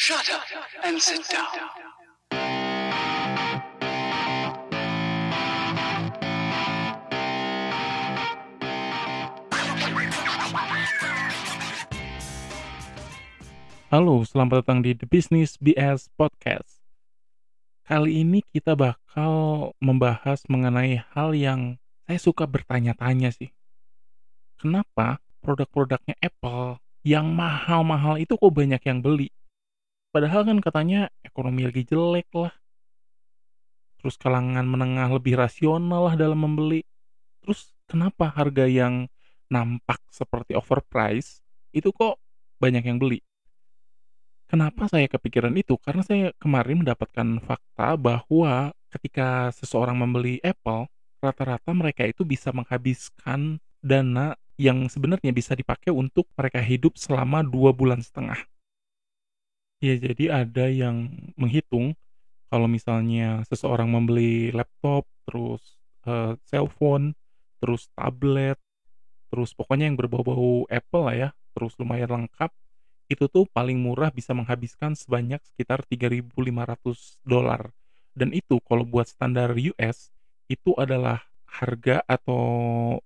Shut up and sit down. Halo, selamat datang di The Business BS Podcast. Kali ini kita bakal membahas mengenai hal yang saya suka bertanya-tanya sih. Kenapa produk-produknya Apple yang mahal-mahal itu kok banyak yang beli? Padahal kan katanya ekonomi lagi jelek lah. Terus kalangan menengah lebih rasional lah dalam membeli. Terus kenapa harga yang nampak seperti overpriced itu kok banyak yang beli? Kenapa saya kepikiran itu? Karena saya kemarin mendapatkan fakta bahwa ketika seseorang membeli Apple, rata-rata mereka itu bisa menghabiskan dana yang sebenarnya bisa dipakai untuk mereka hidup selama dua bulan setengah. Ya, jadi ada yang menghitung kalau misalnya seseorang membeli laptop, terus eh, cellphone, terus tablet, terus pokoknya yang berbau-bau Apple lah ya, terus lumayan lengkap, itu tuh paling murah bisa menghabiskan sebanyak sekitar 3.500 dolar. Dan itu kalau buat standar US itu adalah harga atau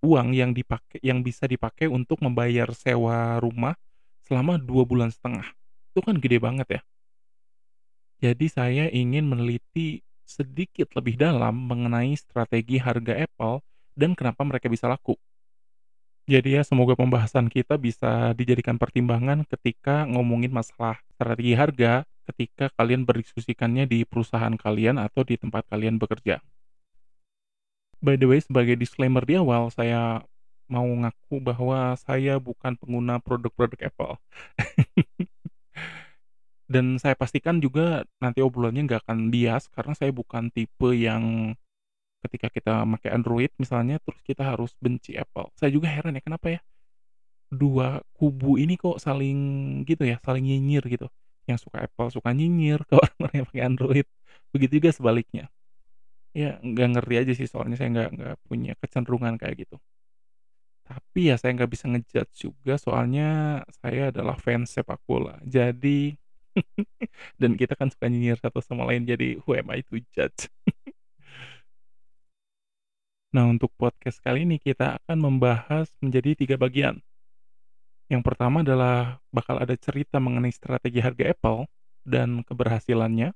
uang yang dipakai yang bisa dipakai untuk membayar sewa rumah selama dua bulan setengah. Itu kan gede banget ya. Jadi saya ingin meneliti sedikit lebih dalam mengenai strategi harga Apple dan kenapa mereka bisa laku. Jadi ya semoga pembahasan kita bisa dijadikan pertimbangan ketika ngomongin masalah strategi harga ketika kalian berdiskusikannya di perusahaan kalian atau di tempat kalian bekerja. By the way, sebagai disclaimer di awal, saya mau ngaku bahwa saya bukan pengguna produk-produk Apple. Dan saya pastikan juga nanti obrolannya nggak akan bias karena saya bukan tipe yang ketika kita pakai Android misalnya terus kita harus benci Apple. Saya juga heran ya kenapa ya dua kubu ini kok saling gitu ya, saling nyinyir gitu. Yang suka Apple suka nyinyir ke orang-orang yang pakai Android. Begitu juga sebaliknya. Ya nggak ngerti aja sih soalnya saya nggak nggak punya kecenderungan kayak gitu. Tapi ya saya nggak bisa ngejudge juga soalnya saya adalah fans sepak bola. Jadi dan kita kan suka nyinyir satu sama lain jadi who am I to judge? Nah, untuk podcast kali ini kita akan membahas menjadi tiga bagian. Yang pertama adalah bakal ada cerita mengenai strategi harga Apple dan keberhasilannya.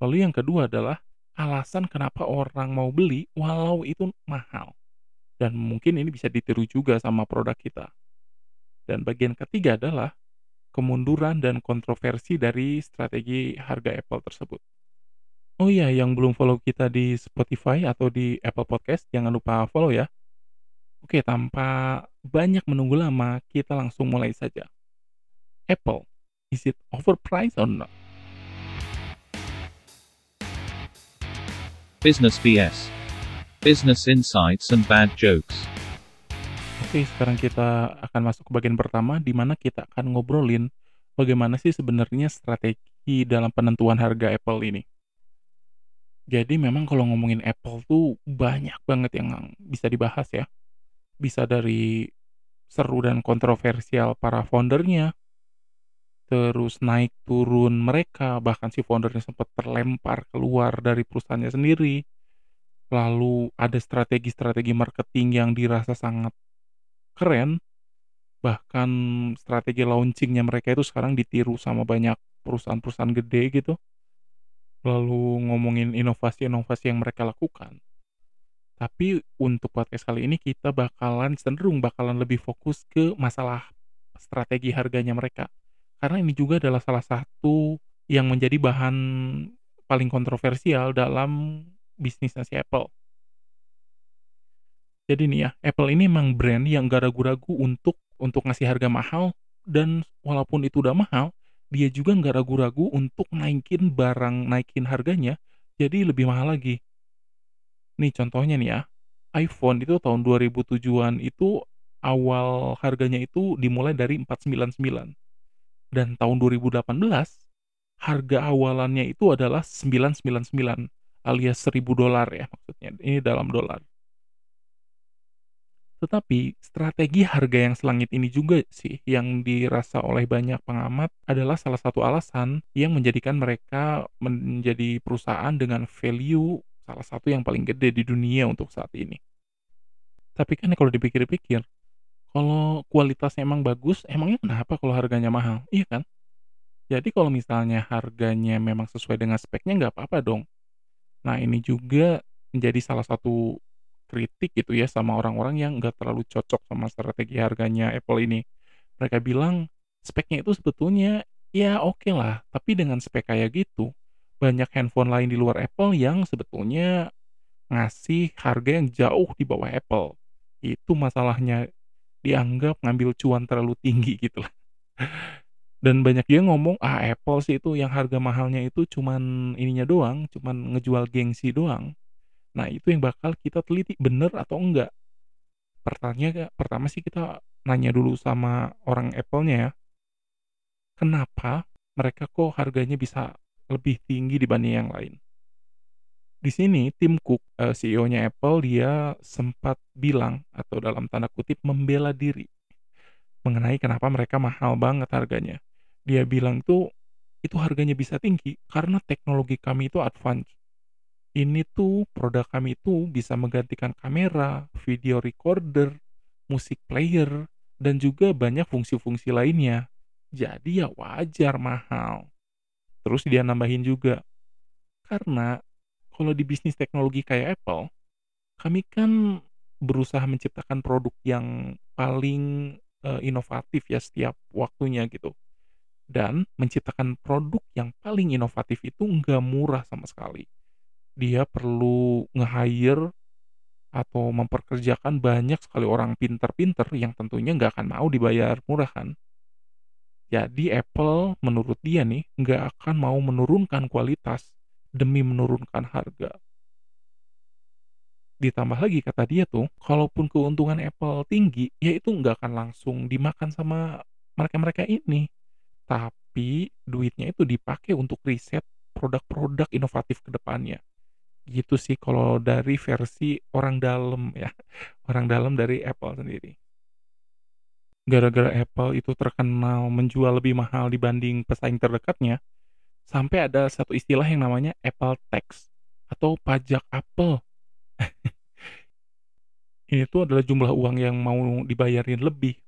Lalu yang kedua adalah alasan kenapa orang mau beli walau itu mahal. Dan mungkin ini bisa ditiru juga sama produk kita. Dan bagian ketiga adalah kemunduran dan kontroversi dari strategi harga Apple tersebut. Oh iya, yang belum follow kita di Spotify atau di Apple Podcast, jangan lupa follow ya. Oke, tanpa banyak menunggu lama, kita langsung mulai saja. Apple, is it overpriced or not? Business BS. Business insights and bad jokes. Oke, sekarang kita akan masuk ke bagian pertama, di mana kita akan ngobrolin bagaimana sih sebenarnya strategi dalam penentuan harga Apple ini. Jadi memang kalau ngomongin Apple tuh banyak banget yang bisa dibahas ya. Bisa dari seru dan kontroversial para foundernya, terus naik turun mereka, bahkan si foundernya sempat terlempar keluar dari perusahaannya sendiri. Lalu ada strategi-strategi marketing yang dirasa sangat keren, bahkan strategi launchingnya mereka itu sekarang ditiru sama banyak perusahaan-perusahaan gede gitu lalu ngomongin inovasi-inovasi yang mereka lakukan. Tapi untuk podcast kali ini kita bakalan cenderung bakalan lebih fokus ke masalah strategi harganya mereka. Karena ini juga adalah salah satu yang menjadi bahan paling kontroversial dalam bisnisnya si Apple. Jadi nih ya, Apple ini memang brand yang gak ragu-ragu untuk untuk ngasih harga mahal dan walaupun itu udah mahal, dia juga nggak ragu-ragu untuk naikin barang, naikin harganya jadi lebih mahal lagi. Nih contohnya nih ya, iPhone itu tahun 2007-an itu awal harganya itu dimulai dari 499. Dan tahun 2018 harga awalannya itu adalah 999 alias 1000 dolar ya maksudnya. Ini dalam dolar. Tetapi strategi harga yang selangit ini juga sih yang dirasa oleh banyak pengamat adalah salah satu alasan yang menjadikan mereka menjadi perusahaan dengan value salah satu yang paling gede di dunia untuk saat ini. Tapi kan kalau dipikir-pikir, kalau kualitasnya emang bagus, emangnya kenapa kalau harganya mahal? Iya kan? Jadi kalau misalnya harganya memang sesuai dengan speknya nggak apa-apa dong. Nah ini juga menjadi salah satu kritik gitu ya sama orang-orang yang nggak terlalu cocok sama strategi harganya Apple ini. Mereka bilang speknya itu sebetulnya ya oke lah, tapi dengan spek kayak gitu, banyak handphone lain di luar Apple yang sebetulnya ngasih harga yang jauh di bawah Apple. Itu masalahnya dianggap ngambil cuan terlalu tinggi gitu lah. Dan banyak juga ngomong, "Ah, Apple sih itu yang harga mahalnya itu cuman ininya doang, cuman ngejual gengsi doang." Nah, itu yang bakal kita teliti bener atau enggak. Pertanyaan pertama sih kita nanya dulu sama orang Apple-nya ya. Kenapa mereka kok harganya bisa lebih tinggi dibanding yang lain? Di sini Tim Cook, eee, CEO-nya Apple, dia sempat bilang atau dalam tanda kutip "membela diri" mengenai kenapa mereka mahal banget harganya. Dia bilang tuh, "Itu harganya bisa tinggi karena teknologi kami itu advance. Ini tuh produk kami itu bisa menggantikan kamera, video recorder, musik player, dan juga banyak fungsi-fungsi lainnya. Jadi ya wajar mahal." Terus dia nambahin juga, "Karena kalau di bisnis teknologi kayak Apple, kami kan berusaha menciptakan produk yang paling, eee, inovatif ya setiap waktunya gitu. Dan menciptakan produk yang paling inovatif itu nggak murah sama sekali. Dia perlu nge-hire atau memperkerjakan banyak sekali orang pinter-pinter yang tentunya nggak akan mau dibayar murah kan. Jadi Apple menurut dia nih nggak akan mau menurunkan kualitas demi menurunkan harga. Ditambah lagi kata dia tuh, kalaupun keuntungan Apple tinggi, ya itu nggak akan langsung dimakan sama mereka-mereka ini. Tapi duitnya itu dipakai untuk riset produk-produk inovatif ke depannya. Gitu sih kalau dari versi orang dalam ya, orang dalam dari Apple sendiri. Gara-gara Apple itu terkenal menjual lebih mahal dibanding pesaing terdekatnya, sampai ada satu istilah yang namanya Apple Tax atau pajak Apple. Ini tuh adalah jumlah uang yang mau dibayarin lebih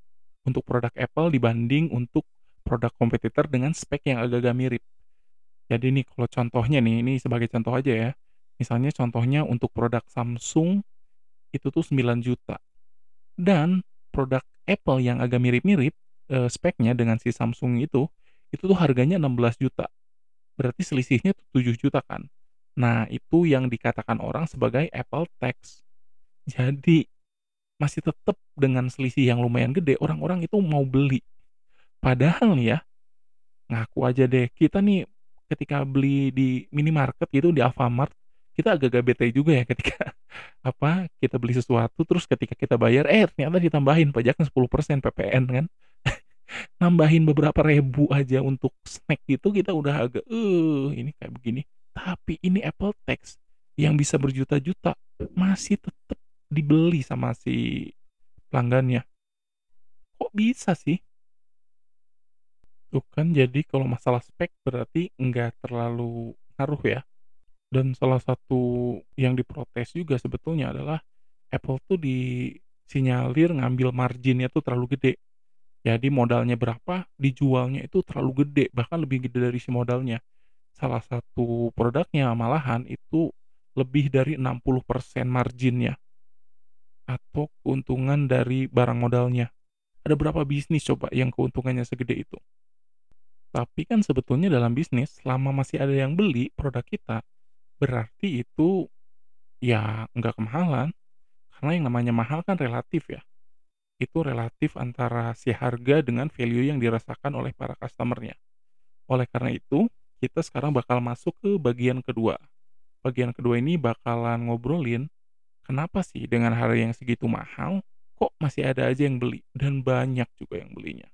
untuk produk Apple dibanding untuk produk kompetitor dengan spek yang agak-agak mirip. Jadi nih kalau contohnya nih, ini sebagai contoh aja ya. Misalnya contohnya untuk produk Samsung itu tuh 9 juta. Dan produk Apple yang agak mirip-mirip eh, speknya dengan si Samsung itu, itu tuh harganya 16 juta. Berarti selisihnya tuh 7 juta kan. Nah, itu yang dikatakan orang sebagai Apple tax. Jadi masih tetap dengan selisih yang lumayan gede, orang-orang itu mau beli. Padahal nih ya, ngaku aja deh, kita nih ketika beli di minimarket gitu di Alfamart, kita agak-agak bete juga ya ketika apa kita beli sesuatu terus ketika kita bayar eh ternyata ditambahin pajaknya 10% PPN kan. Nambahin beberapa ribu aja untuk snack gitu kita udah agak eh ini kayak begini. Tapi ini Apple Tax yang bisa berjuta-juta masih tetap dibeli sama si pelanggannya. Kok bisa sih? Tuh kan jadi kalau masalah spek berarti nggak terlalu ngaruh ya. Dan salah satu yang diprotes juga sebetulnya adalah Apple tuh disinyalir ngambil marginnya tuh terlalu gede. Jadi modalnya berapa, dijualnya itu terlalu gede, bahkan lebih gede dari si modalnya. Salah satu produknya malahan itu lebih dari 60% marginnya atau keuntungan dari barang modalnya. Ada berapa bisnis coba yang keuntungannya segede itu? Tapi kan sebetulnya dalam bisnis, selama masih ada yang beli produk kita, berarti itu ya nggak kemahalan. Karena yang namanya mahal kan relatif ya. Itu relatif antara si harga dengan value yang dirasakan oleh para customernya. Oleh karena itu, kita sekarang bakal masuk ke bagian kedua. Bagian kedua ini bakalan ngobrolin kenapa sih dengan harga yang segitu mahal kok masih ada aja yang beli dan banyak juga yang belinya.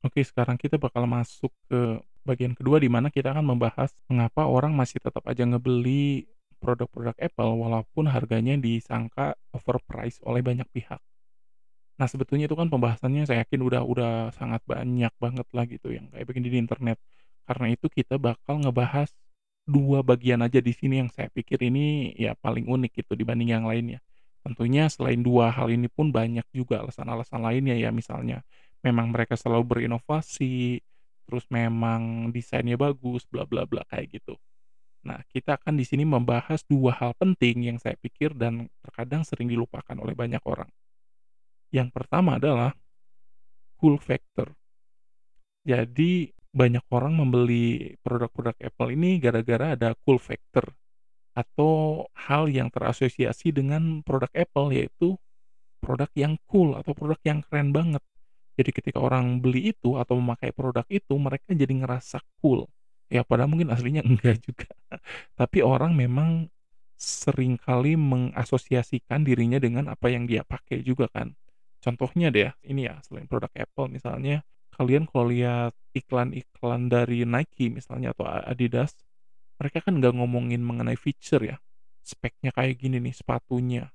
Oke, sekarang kita bakal masuk ke Bagian kedua di mana kita akan membahas mengapa orang masih tetap aja ngebeli produk-produk Apple walaupun harganya disangka overpriced oleh banyak pihak. Nah, sebetulnya itu kan pembahasannya saya yakin udah udah sangat banyak banget lah gitu yang kayak begini di internet. Karena itu kita bakal ngebahas dua bagian aja di sini yang saya pikir ini ya paling unik gitu dibanding yang lainnya. Tentunya selain dua hal ini pun banyak juga alasan-alasan lainnya ya misalnya memang mereka selalu berinovasi, terus memang desainnya bagus, bla bla bla kayak gitu. Nah, kita akan di sini membahas dua hal penting yang saya pikir dan terkadang sering dilupakan oleh banyak orang. Yang pertama adalah cool factor. Jadi banyak orang membeli produk-produk Apple ini gara-gara ada cool factor atau hal yang terasosiasi dengan produk Apple yaitu produk yang cool atau produk yang keren banget. Jadi ketika orang beli itu atau memakai produk itu mereka jadi ngerasa cool. Ya padahal mungkin aslinya enggak juga. Tapi orang memang sering kali mengasosiasikan dirinya dengan apa yang dia pakai juga kan. Contohnya deh ya, ini ya selain produk Apple misalnya, kalian kalau lihat iklan-iklan dari Nike misalnya atau Adidas, mereka kan nggak ngomongin mengenai feature ya, speknya kayak gini nih sepatunya,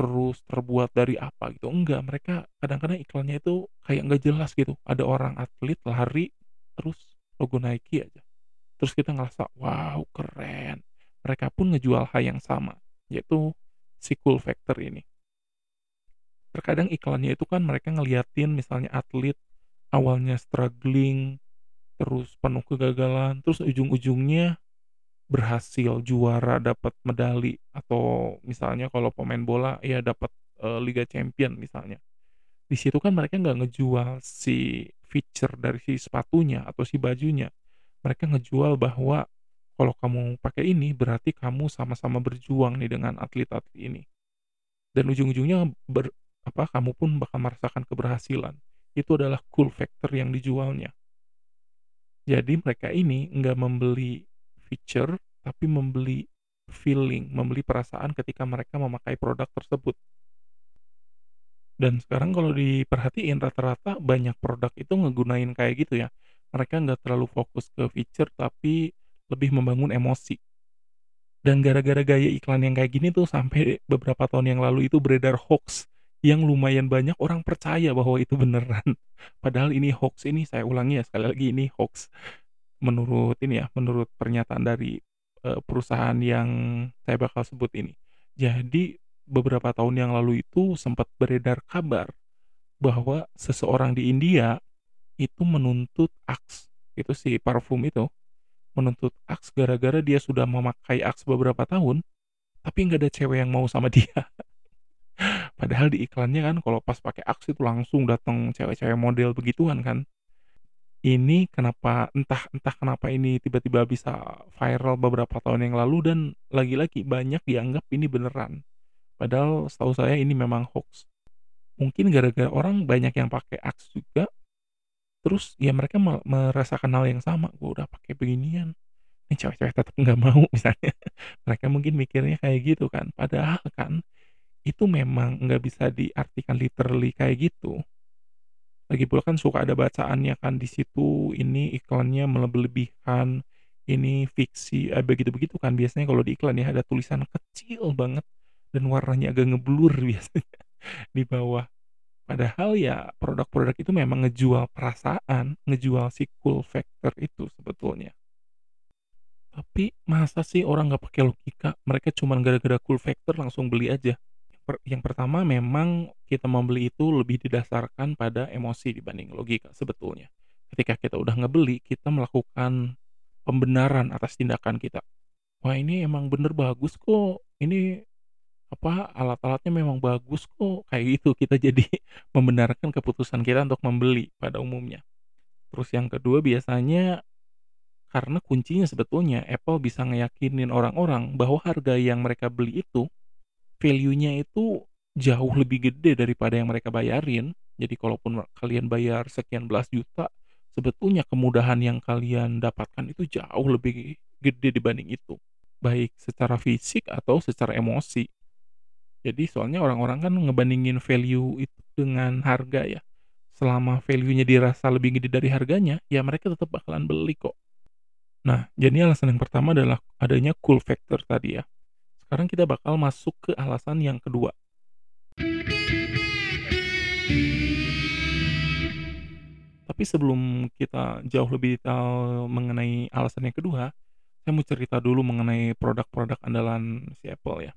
terus terbuat dari apa gitu, enggak, mereka kadang-kadang iklannya itu kayak nggak jelas gitu, ada orang atlet lari, terus logo Nike aja, terus kita ngerasa, wow keren, mereka pun ngejual hal yang sama, yaitu si cool factor ini. Terkadang iklannya itu kan mereka ngeliatin misalnya atlet awalnya struggling, terus penuh kegagalan, terus ujung-ujungnya berhasil juara dapat medali atau misalnya kalau pemain bola ya dapat uh, Liga Champion misalnya. Di situ kan mereka nggak ngejual si feature dari si sepatunya atau si bajunya. Mereka ngejual bahwa kalau kamu pakai ini berarti kamu sama-sama berjuang nih dengan atlet-atlet ini. Dan ujung-ujungnya apa kamu pun bakal merasakan keberhasilan. Itu adalah cool factor yang dijualnya. Jadi mereka ini nggak membeli feature, tapi membeli feeling, membeli perasaan ketika mereka memakai produk tersebut. Dan sekarang kalau diperhatiin rata-rata banyak produk itu ngegunain kayak gitu ya. Mereka nggak terlalu fokus ke feature, tapi lebih membangun emosi. Dan gara-gara gaya iklan yang kayak gini tuh sampai beberapa tahun yang lalu itu beredar hoax yang lumayan banyak orang percaya bahwa itu beneran. Padahal ini hoax ini saya ulangi ya sekali lagi ini hoax. Menurut ini ya, menurut pernyataan dari uh, perusahaan yang saya bakal sebut ini. Jadi beberapa tahun yang lalu itu sempat beredar kabar bahwa seseorang di India itu menuntut Axe, itu si parfum itu, menuntut Axe gara-gara dia sudah memakai Axe beberapa tahun, tapi nggak ada cewek yang mau sama dia. Padahal di iklannya kan kalau pas pakai Axe itu langsung datang cewek-cewek model begituan kan. Ini kenapa entah entah kenapa ini tiba-tiba bisa viral beberapa tahun yang lalu dan lagi-lagi banyak dianggap ini beneran. Padahal setahu saya ini memang hoax. Mungkin gara-gara orang banyak yang pakai Axe juga, terus ya mereka merasakan hal yang sama. Gue udah pakai beginian, ini cewek-cewek tetap nggak mau misalnya. mereka mungkin mikirnya kayak gitu kan. Padahal kan itu memang nggak bisa diartikan literally kayak gitu. Lagi pula kan suka ada bacaannya kan di situ ini iklannya melebih-lebihkan, ini fiksi, eh, begitu-begitu kan biasanya kalau di iklan ya ada tulisan kecil banget dan warnanya agak ngeblur biasanya di bawah. Padahal ya produk-produk itu memang ngejual perasaan, ngejual si cool factor itu sebetulnya. Tapi masa sih orang nggak pakai logika, mereka cuma gara-gara cool factor langsung beli aja per yang pertama memang kita membeli itu lebih didasarkan pada emosi dibanding logika sebetulnya. Ketika kita udah ngebeli, kita melakukan pembenaran atas tindakan kita. Wah ini emang bener bagus kok, ini apa alat-alatnya memang bagus kok, kayak gitu kita jadi membenarkan keputusan kita untuk membeli pada umumnya. Terus yang kedua biasanya karena kuncinya sebetulnya Apple bisa ngeyakinin orang-orang bahwa harga yang mereka beli itu value-nya itu jauh lebih gede daripada yang mereka bayarin. Jadi kalaupun kalian bayar sekian belas juta, sebetulnya kemudahan yang kalian dapatkan itu jauh lebih gede dibanding itu. Baik secara fisik atau secara emosi. Jadi soalnya orang-orang kan ngebandingin value itu dengan harga ya. selama value-nya dirasa lebih gede dari harganya, ya mereka tetap bakalan beli kok. Nah, jadi alasan yang pertama adalah adanya cool factor tadi ya. Sekarang kita bakal masuk ke alasan yang kedua. Tapi sebelum kita jauh lebih detail mengenai alasan yang kedua, saya mau cerita dulu mengenai produk-produk andalan si Apple ya.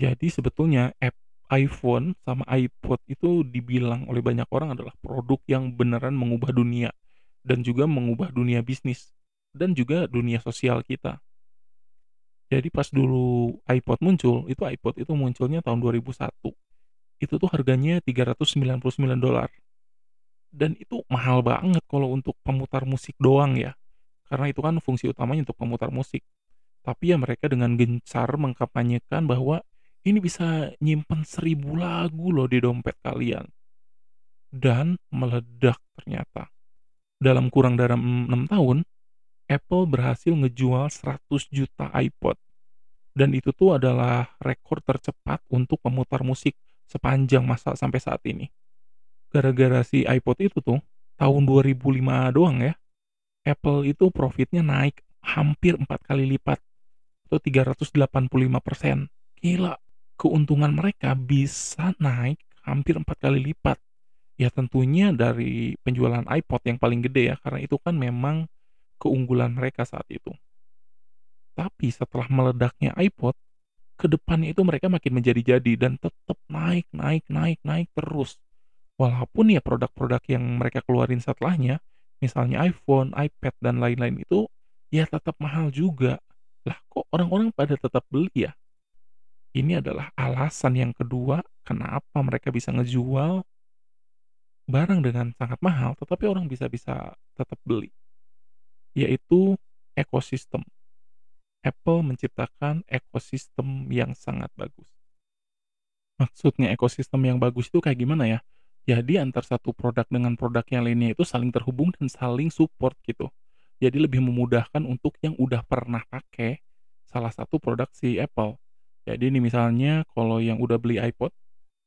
Jadi sebetulnya app iPhone sama iPod itu dibilang oleh banyak orang adalah produk yang beneran mengubah dunia dan juga mengubah dunia bisnis dan juga dunia sosial kita. Jadi pas dulu iPod muncul, itu iPod itu munculnya tahun 2001. Itu tuh harganya 399 dolar. Dan itu mahal banget kalau untuk pemutar musik doang ya. Karena itu kan fungsi utamanya untuk pemutar musik. Tapi ya mereka dengan gencar mengkampanyekan bahwa ini bisa nyimpen seribu lagu loh di dompet kalian. Dan meledak ternyata. Dalam kurang dari 6 tahun, Apple berhasil ngejual 100 juta iPod. Dan itu tuh adalah rekor tercepat untuk pemutar musik sepanjang masa sampai saat ini. Gara-gara si iPod itu tuh, tahun 2005 doang ya, Apple itu profitnya naik hampir 4 kali lipat atau 385 persen. Gila, keuntungan mereka bisa naik hampir empat kali lipat. Ya tentunya dari penjualan iPod yang paling gede ya, karena itu kan memang keunggulan mereka saat itu. Tapi setelah meledaknya iPod, ke depannya itu mereka makin menjadi-jadi dan tetap naik, naik, naik, naik terus. Walaupun ya produk-produk yang mereka keluarin setelahnya, misalnya iPhone, iPad, dan lain-lain itu, ya tetap mahal juga. Lah kok orang-orang pada tetap beli ya? Ini adalah alasan yang kedua kenapa mereka bisa ngejual barang dengan sangat mahal, tetapi orang bisa-bisa tetap beli. Yaitu ekosistem. Apple menciptakan ekosistem yang sangat bagus. Maksudnya ekosistem yang bagus itu kayak gimana ya? Jadi antar satu produk dengan produk yang lainnya itu saling terhubung dan saling support gitu. Jadi lebih memudahkan untuk yang udah pernah pakai salah satu produk si Apple. Jadi ini misalnya kalau yang udah beli iPod,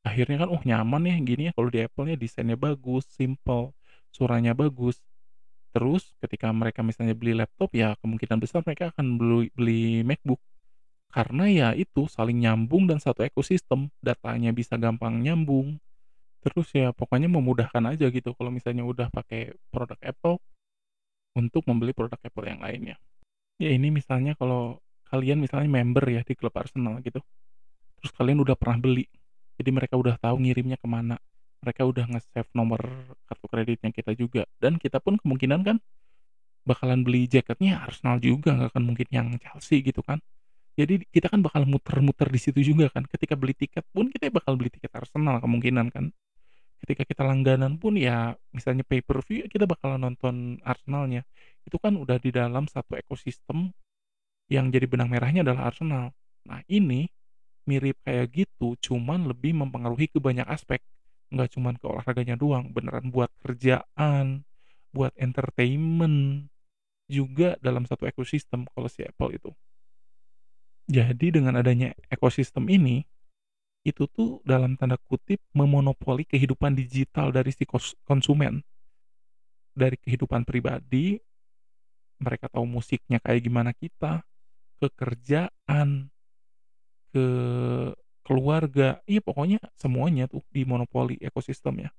akhirnya kan oh nyaman ya gini ya kalau di Apple-nya desainnya bagus, simple, suaranya bagus. Terus ketika mereka misalnya beli laptop ya kemungkinan besar mereka akan beli, beli MacBook. Karena ya itu saling nyambung dan satu ekosistem, datanya bisa gampang nyambung. Terus ya pokoknya memudahkan aja gitu kalau misalnya udah pakai produk Apple untuk membeli produk Apple yang lainnya. Ya ini misalnya kalau kalian misalnya member ya di klub Arsenal gitu terus kalian udah pernah beli jadi mereka udah tahu ngirimnya ke mana mereka udah nge-save nomor kartu kreditnya kita juga. Dan kita pun kemungkinan kan bakalan beli jaketnya Arsenal juga nggak akan mungkin yang Chelsea gitu kan. Jadi kita kan bakal muter-muter di situ juga kan. Ketika beli tiket pun kita bakal beli tiket Arsenal kemungkinan kan. Ketika kita langganan pun ya misalnya pay per view kita bakalan nonton Arsenalnya. Itu kan udah di dalam satu ekosistem yang jadi benang merahnya adalah Arsenal. Nah ini mirip kayak gitu, cuman lebih mempengaruhi ke banyak aspek. Nggak cuman ke olahraganya doang, beneran buat kerjaan, buat entertainment, juga dalam satu ekosistem kalau si Apple itu. Jadi dengan adanya ekosistem ini, itu tuh dalam tanda kutip memonopoli kehidupan digital dari si konsumen. Dari kehidupan pribadi, mereka tahu musiknya kayak gimana kita, ke kerjaan, ke keluarga, iya pokoknya semuanya tuh di monopoli ekosistemnya.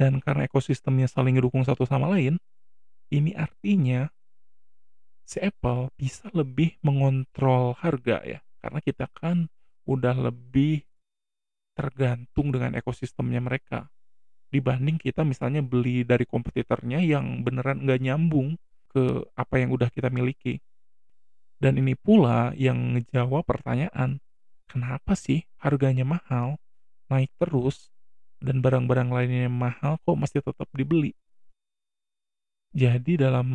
Dan karena ekosistemnya saling dukung satu sama lain, ini artinya si Apple bisa lebih mengontrol harga ya, karena kita kan udah lebih tergantung dengan ekosistemnya mereka dibanding kita misalnya beli dari kompetitornya yang beneran nggak nyambung ke apa yang udah kita miliki. Dan ini pula yang ngejawab pertanyaan, kenapa sih harganya mahal, naik terus, dan barang-barang lainnya mahal kok masih tetap dibeli? Jadi dalam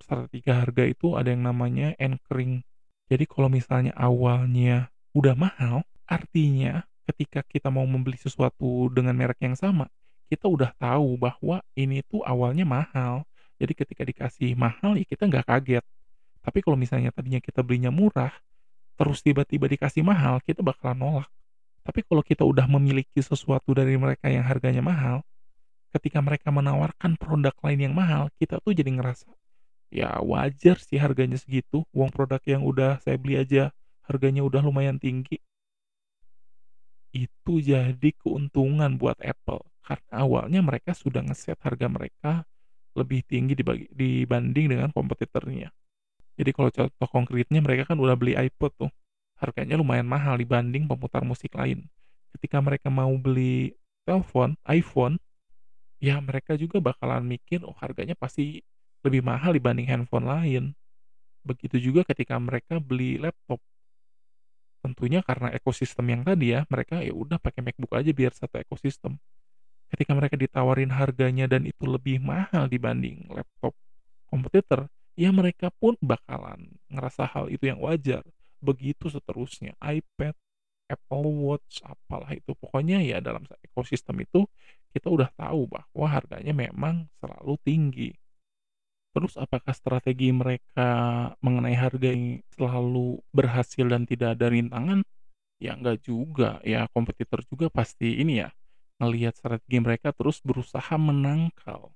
strategi harga itu ada yang namanya anchoring. Jadi kalau misalnya awalnya udah mahal, artinya ketika kita mau membeli sesuatu dengan merek yang sama, kita udah tahu bahwa ini tuh awalnya mahal. Jadi ketika dikasih mahal ya kita nggak kaget. Tapi kalau misalnya tadinya kita belinya murah, terus tiba-tiba dikasih mahal, kita bakalan nolak. Tapi kalau kita udah memiliki sesuatu dari mereka yang harganya mahal, ketika mereka menawarkan produk lain yang mahal, kita tuh jadi ngerasa, ya wajar sih harganya segitu, uang produk yang udah saya beli aja harganya udah lumayan tinggi. Itu jadi keuntungan buat Apple, karena awalnya mereka sudah ngeset harga mereka lebih tinggi dibanding dengan kompetitornya. Jadi kalau contoh konkretnya mereka kan udah beli iPod tuh, harganya lumayan mahal dibanding pemutar musik lain. Ketika mereka mau beli telepon, iPhone, ya mereka juga bakalan mikir, oh harganya pasti lebih mahal dibanding handphone lain. Begitu juga ketika mereka beli laptop. Tentunya karena ekosistem yang tadi ya, mereka ya udah pakai MacBook aja biar satu ekosistem. Ketika mereka ditawarin harganya dan itu lebih mahal dibanding laptop kompetitor, ya mereka pun bakalan ngerasa hal itu yang wajar. Begitu seterusnya, iPad, Apple Watch, apalah itu. Pokoknya ya dalam ekosistem itu kita udah tahu bahwa harganya memang selalu tinggi. Terus apakah strategi mereka mengenai harga ini selalu berhasil dan tidak ada rintangan? Ya enggak juga, ya kompetitor juga pasti ini ya, ngelihat strategi mereka terus berusaha menangkal.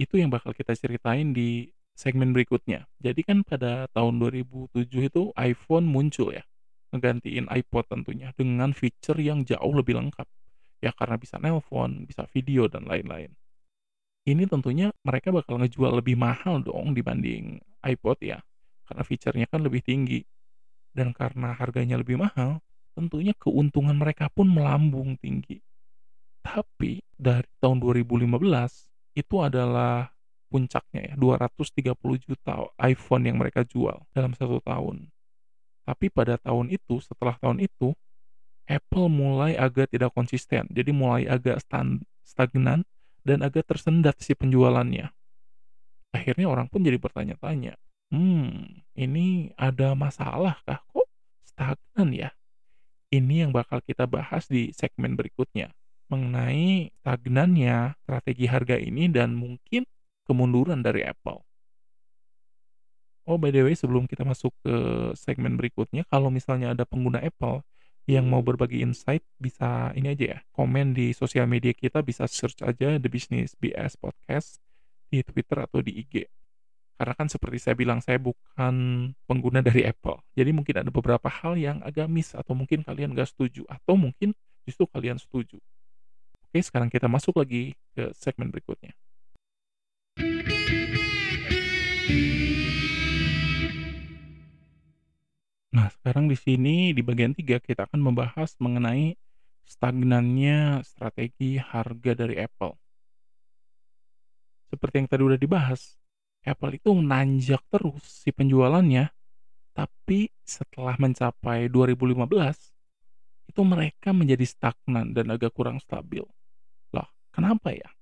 Itu yang bakal kita ceritain di segmen berikutnya. Jadi kan pada tahun 2007 itu iPhone muncul ya, ngegantiin iPod tentunya dengan fitur yang jauh lebih lengkap. Ya karena bisa nelpon, bisa video dan lain-lain ini tentunya mereka bakal ngejual lebih mahal dong dibanding iPod ya, karena fiturnya kan lebih tinggi. Dan karena harganya lebih mahal, tentunya keuntungan mereka pun melambung tinggi. Tapi dari tahun 2015 itu adalah puncaknya ya, 230 juta iPhone yang mereka jual dalam satu tahun. Tapi pada tahun itu, setelah tahun itu, Apple mulai agak tidak konsisten, jadi mulai agak stagnan dan agak tersendat si penjualannya. Akhirnya orang pun jadi bertanya-tanya, hmm, ini ada masalah kah? Kok stagnan ya? Ini yang bakal kita bahas di segmen berikutnya mengenai stagnannya strategi harga ini dan mungkin kemunduran dari Apple. Oh, by the way, sebelum kita masuk ke segmen berikutnya, kalau misalnya ada pengguna Apple yang mau berbagi insight bisa ini aja ya, komen di sosial media kita bisa search aja The Business BS Podcast di Twitter atau di IG. Karena kan seperti saya bilang saya bukan pengguna dari Apple. Jadi mungkin ada beberapa hal yang agak miss atau mungkin kalian gak setuju atau mungkin justru kalian setuju. Oke, sekarang kita masuk lagi ke segmen berikutnya. Nah, sekarang di sini di bagian 3 kita akan membahas mengenai stagnannya strategi harga dari Apple. Seperti yang tadi udah dibahas, Apple itu nanjak terus si penjualannya, tapi setelah mencapai 2015, itu mereka menjadi stagnan dan agak kurang stabil. Lah, kenapa ya?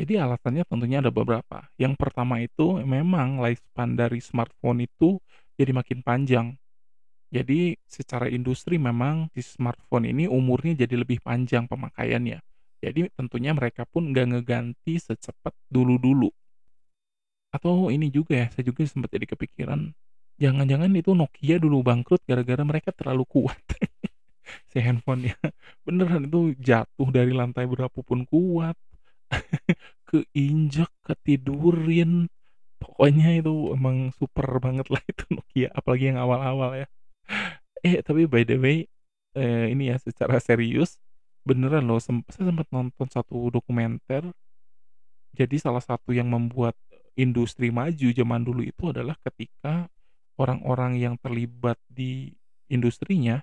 Jadi alasannya tentunya ada beberapa. Yang pertama itu memang lifespan dari smartphone itu jadi makin panjang jadi secara industri memang si smartphone ini umurnya jadi lebih panjang pemakaiannya. Jadi tentunya mereka pun nggak ngeganti secepat dulu-dulu. Atau ini juga ya, saya juga sempat jadi kepikiran, jangan-jangan itu Nokia dulu bangkrut gara-gara mereka terlalu kuat. si handphone ya. Beneran itu jatuh dari lantai berapapun kuat. Keinjak, ketidurin. Pokoknya itu emang super banget lah itu Nokia, apalagi yang awal-awal ya. Eh, tapi by the way, eh, ini ya secara serius, beneran loh sem saya sempat nonton satu dokumenter. Jadi salah satu yang membuat industri maju zaman dulu itu adalah ketika orang-orang yang terlibat di industrinya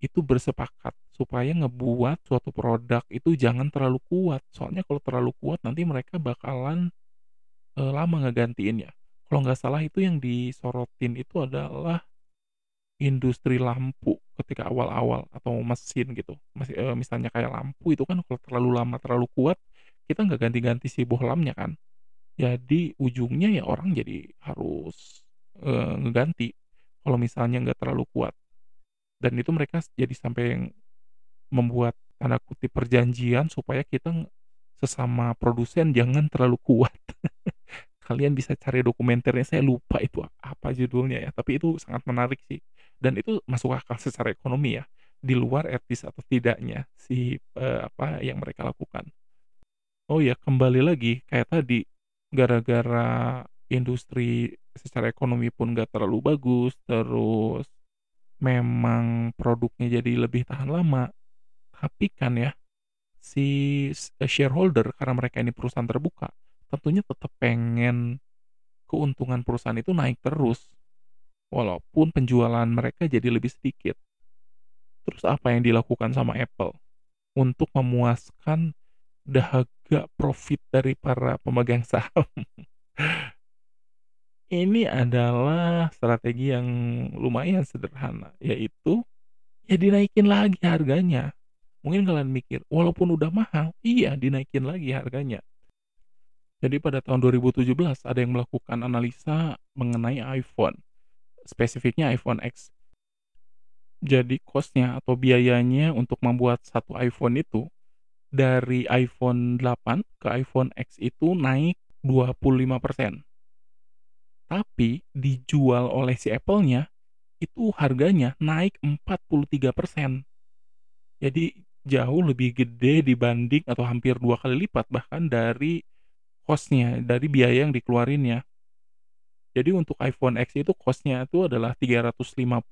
itu bersepakat supaya ngebuat suatu produk itu jangan terlalu kuat. Soalnya kalau terlalu kuat nanti mereka bakalan, eee, lama ngegantiinnya. Kalau nggak salah itu yang disorotin itu adalah industri lampu ketika awal-awal atau mesin gitu. Masih e, misalnya kayak lampu itu kan kalau terlalu lama, terlalu kuat, kita nggak ganti-ganti si bohlamnya kan. Jadi ujungnya ya orang jadi harus e, ngeganti kalau misalnya nggak terlalu kuat. Dan itu mereka jadi sampai membuat tanda kutip perjanjian supaya kita sesama produsen jangan terlalu kuat. Kalian bisa cari dokumenternya, saya lupa itu apa judulnya ya, tapi itu sangat menarik sih dan itu masuk akal secara ekonomi ya di luar etis atau tidaknya si, eee, apa yang mereka lakukan. Oh ya, kembali lagi kayak tadi, gara-gara industri secara ekonomi pun nggak terlalu bagus, terus memang produknya jadi lebih tahan lama, tapi kan ya, si shareholder karena mereka ini perusahaan terbuka, tentunya tetap pengen keuntungan perusahaan itu naik terus, walaupun penjualan mereka jadi lebih sedikit. Terus apa yang dilakukan sama Apple untuk memuaskan dahaga profit dari para pemegang saham? Ini adalah strategi yang lumayan sederhana, yaitu ya dinaikin lagi harganya. Mungkin kalian mikir, walaupun udah mahal, iya dinaikin lagi harganya. Jadi pada tahun 2017 ada yang melakukan analisa mengenai iPhone, spesifiknya iPhone X. Jadi cost-nya atau biayanya untuk membuat satu iPhone itu dari iPhone 8 ke iPhone X itu naik 25%. Tapi dijual oleh si Apple-nya itu harganya naik 43%. Jadi jauh lebih gede dibanding atau hampir dua kali lipat bahkan dari cost-nya, dari biaya yang dikeluarinnya. Jadi untuk iPhone X itu cost-nya itu adalah $357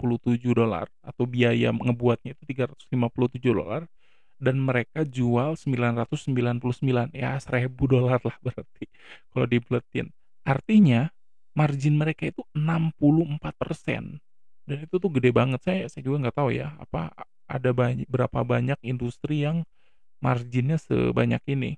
atau biaya ngebuatnya itu $357 dan mereka jual $999, ya $1.000 lah berarti kalau dibuletin. Artinya margin mereka itu 64%, dan itu tuh gede banget. Saya saya juga nggak tahu ya, apa ada bany berapa banyak industri yang marginnya sebanyak ini.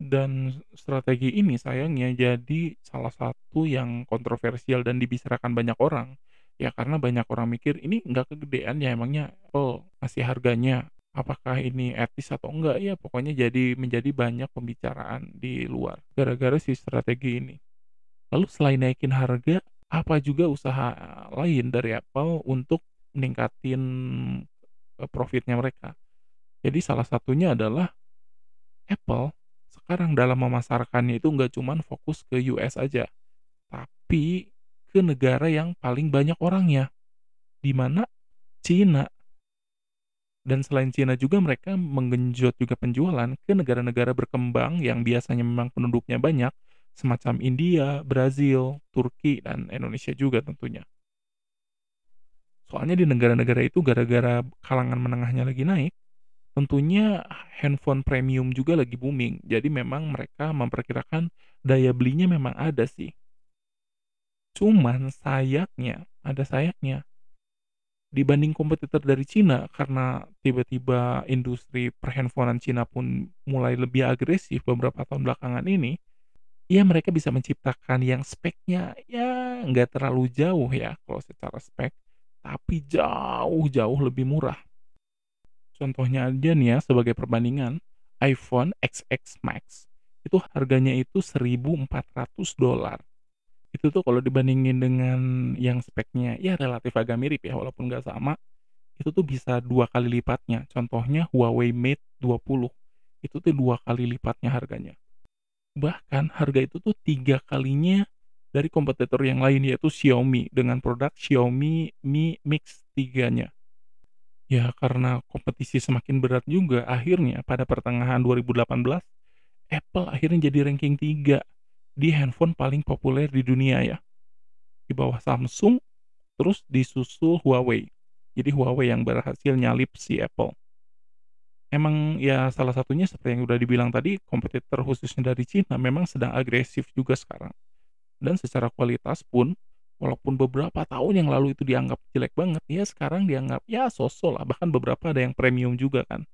Dan strategi ini sayangnya jadi salah satu yang kontroversial dan dibicarakan banyak orang. Ya karena banyak orang mikir, "Ini nggak kegedean ya emangnya Apple ngasih harganya, apakah ini etis atau enggak?" Ya pokoknya jadi menjadi banyak pembicaraan di luar gara-gara si strategi ini. Lalu selain naikin harga, apa juga usaha lain dari Apple untuk meningkatin, eee, profitnya mereka. Jadi salah satunya adalah Apple sekarang dalam memasarkannya itu nggak cuman fokus ke US aja, tapi ke negara yang paling banyak orangnya, di mana Cina. Dan selain Cina juga mereka menggenjot juga penjualan ke negara-negara berkembang yang biasanya memang penduduknya banyak, semacam India, Brazil, Turki, dan Indonesia juga tentunya. Soalnya di negara-negara itu gara-gara kalangan menengahnya lagi naik, tentunya handphone premium juga lagi booming. Jadi memang mereka memperkirakan daya belinya memang ada sih. Cuman sayangnya, ada sayangnya. Dibanding kompetitor dari Cina karena tiba-tiba industri perhandphonean Cina pun mulai lebih agresif beberapa tahun belakangan ini, ya mereka bisa menciptakan yang speknya ya nggak terlalu jauh ya kalau secara spek, tapi jauh-jauh lebih murah. Contohnya aja nih ya sebagai perbandingan, iPhone XX Max itu harganya itu $1.400. Itu tuh kalau dibandingin dengan yang speknya ya relatif agak mirip ya walaupun nggak sama, itu tuh bisa dua kali lipatnya. Contohnya Huawei Mate 20, itu tuh dua kali lipatnya harganya. Bahkan harga itu tuh tiga kalinya dari kompetitor yang lain yaitu Xiaomi dengan produk Xiaomi Mi Mix 3-nya. Ya karena kompetisi semakin berat juga akhirnya pada pertengahan 2018, Apple akhirnya jadi ranking 3 di handphone paling populer di dunia ya. Di bawah Samsung, terus disusul Huawei. Jadi Huawei yang berhasil nyalip si Apple. Emang ya salah satunya seperti yang udah dibilang tadi, kompetitor khususnya dari Cina memang sedang agresif juga sekarang. Dan secara kualitas pun, walaupun beberapa tahun yang lalu itu dianggap jelek banget, ya sekarang dianggap ya so-so lah, bahkan beberapa ada yang premium juga kan.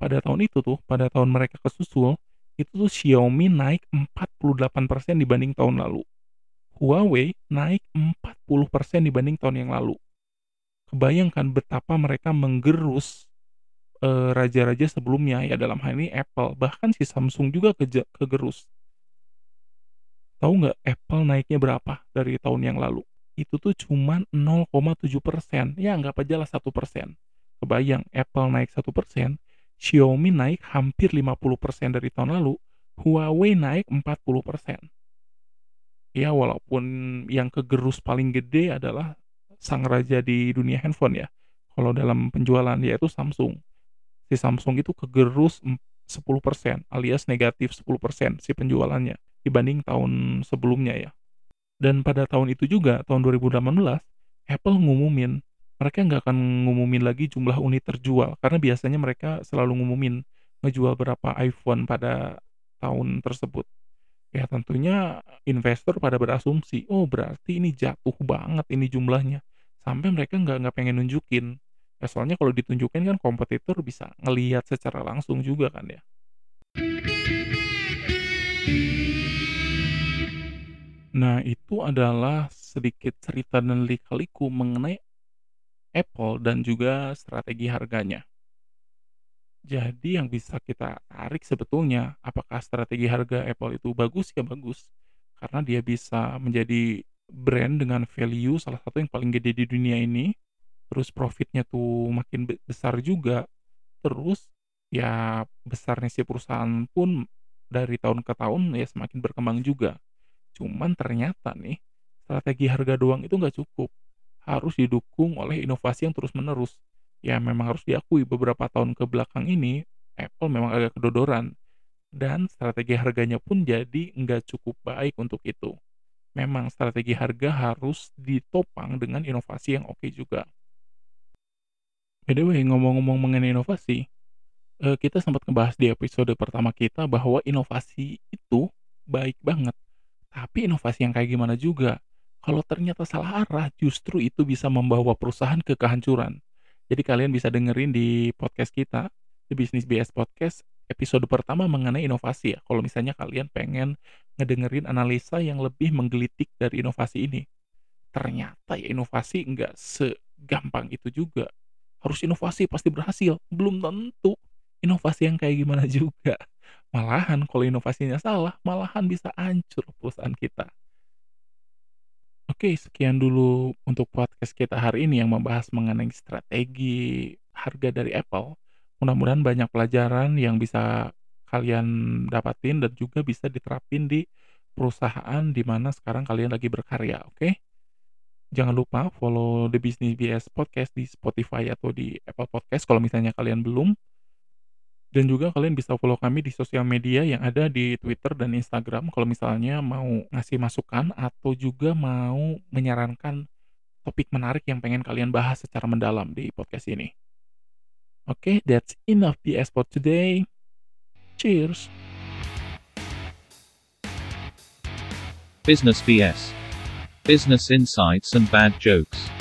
Pada tahun itu tuh, pada tahun mereka kesusul, itu tuh Xiaomi naik 48% dibanding tahun lalu. Huawei naik 40% dibanding tahun yang lalu. Kebayangkan betapa mereka menggerus eh, raja-raja sebelumnya ya dalam hal ini Apple, bahkan si Samsung juga kegerus. Tahu nggak Apple naiknya berapa dari tahun yang lalu? Itu tuh cuman 0,7%. Ya anggap aja lah 1%. Kebayang Apple naik 1%, Xiaomi naik hampir 50% dari tahun lalu, Huawei naik 40%. Ya walaupun yang kegerus paling gede adalah sang raja di dunia handphone ya. Kalau dalam penjualan yaitu Samsung. Si Samsung itu kegerus 10% alias negatif 10% si penjualannya dibanding tahun sebelumnya ya. Dan pada tahun itu juga, tahun 2018, Apple ngumumin mereka nggak akan ngumumin lagi jumlah unit terjual karena biasanya mereka selalu ngumumin ngejual berapa iPhone pada tahun tersebut. Ya tentunya investor pada berasumsi, oh berarti ini jatuh banget ini jumlahnya. Sampai mereka nggak nggak pengen nunjukin. Ya soalnya kalau ditunjukin kan kompetitor bisa ngelihat secara langsung juga kan ya. Nah itu adalah sedikit cerita dan lika-liku mengenai Apple dan juga strategi harganya. Jadi yang bisa kita tarik sebetulnya, apakah strategi harga Apple itu bagus? Ya bagus. Karena dia bisa menjadi brand dengan value salah satu yang paling gede di dunia ini. Terus profitnya tuh makin besar juga. Terus ya besarnya si perusahaan pun dari tahun ke tahun ya semakin berkembang juga. Cuman ternyata nih strategi harga doang itu nggak cukup. Harus didukung oleh inovasi yang terus menerus ya memang harus diakui beberapa tahun ke belakang ini Apple memang agak kedodoran dan strategi harganya pun jadi nggak cukup baik untuk itu. Memang strategi harga harus ditopang dengan inovasi yang oke juga. By the way, ngomong-ngomong mengenai inovasi, eh, kita sempat ngebahas di episode pertama kita bahwa inovasi itu baik banget. Tapi inovasi yang kayak gimana juga? Kalau ternyata salah arah, justru itu bisa membawa perusahaan ke kehancuran. Jadi kalian bisa dengerin di podcast kita, The Business BS Podcast, episode pertama mengenai inovasi ya. Kalau misalnya kalian pengen ngedengerin analisa yang lebih menggelitik dari inovasi ini. Ternyata ya inovasi nggak segampang itu juga. Harus inovasi pasti berhasil. Belum tentu. Inovasi yang kayak gimana juga. Malahan kalau inovasinya salah, malahan bisa hancur perusahaan kita. Oke, sekian dulu untuk podcast kita hari ini yang membahas mengenai strategi harga dari Apple. Mudah-mudahan banyak pelajaran yang bisa kalian dapatin dan juga bisa diterapin di perusahaan di mana sekarang kalian lagi berkarya, oke? Jangan lupa follow The Business BS Podcast di Spotify atau di Apple Podcast kalau misalnya kalian belum. Dan juga kalian bisa follow kami di sosial media yang ada di Twitter dan Instagram kalau misalnya mau ngasih masukan atau juga mau menyarankan topik menarik yang pengen kalian bahas secara mendalam di podcast ini. Oke, okay, that's enough BS for today. Cheers. Business BS. Business insights and bad jokes.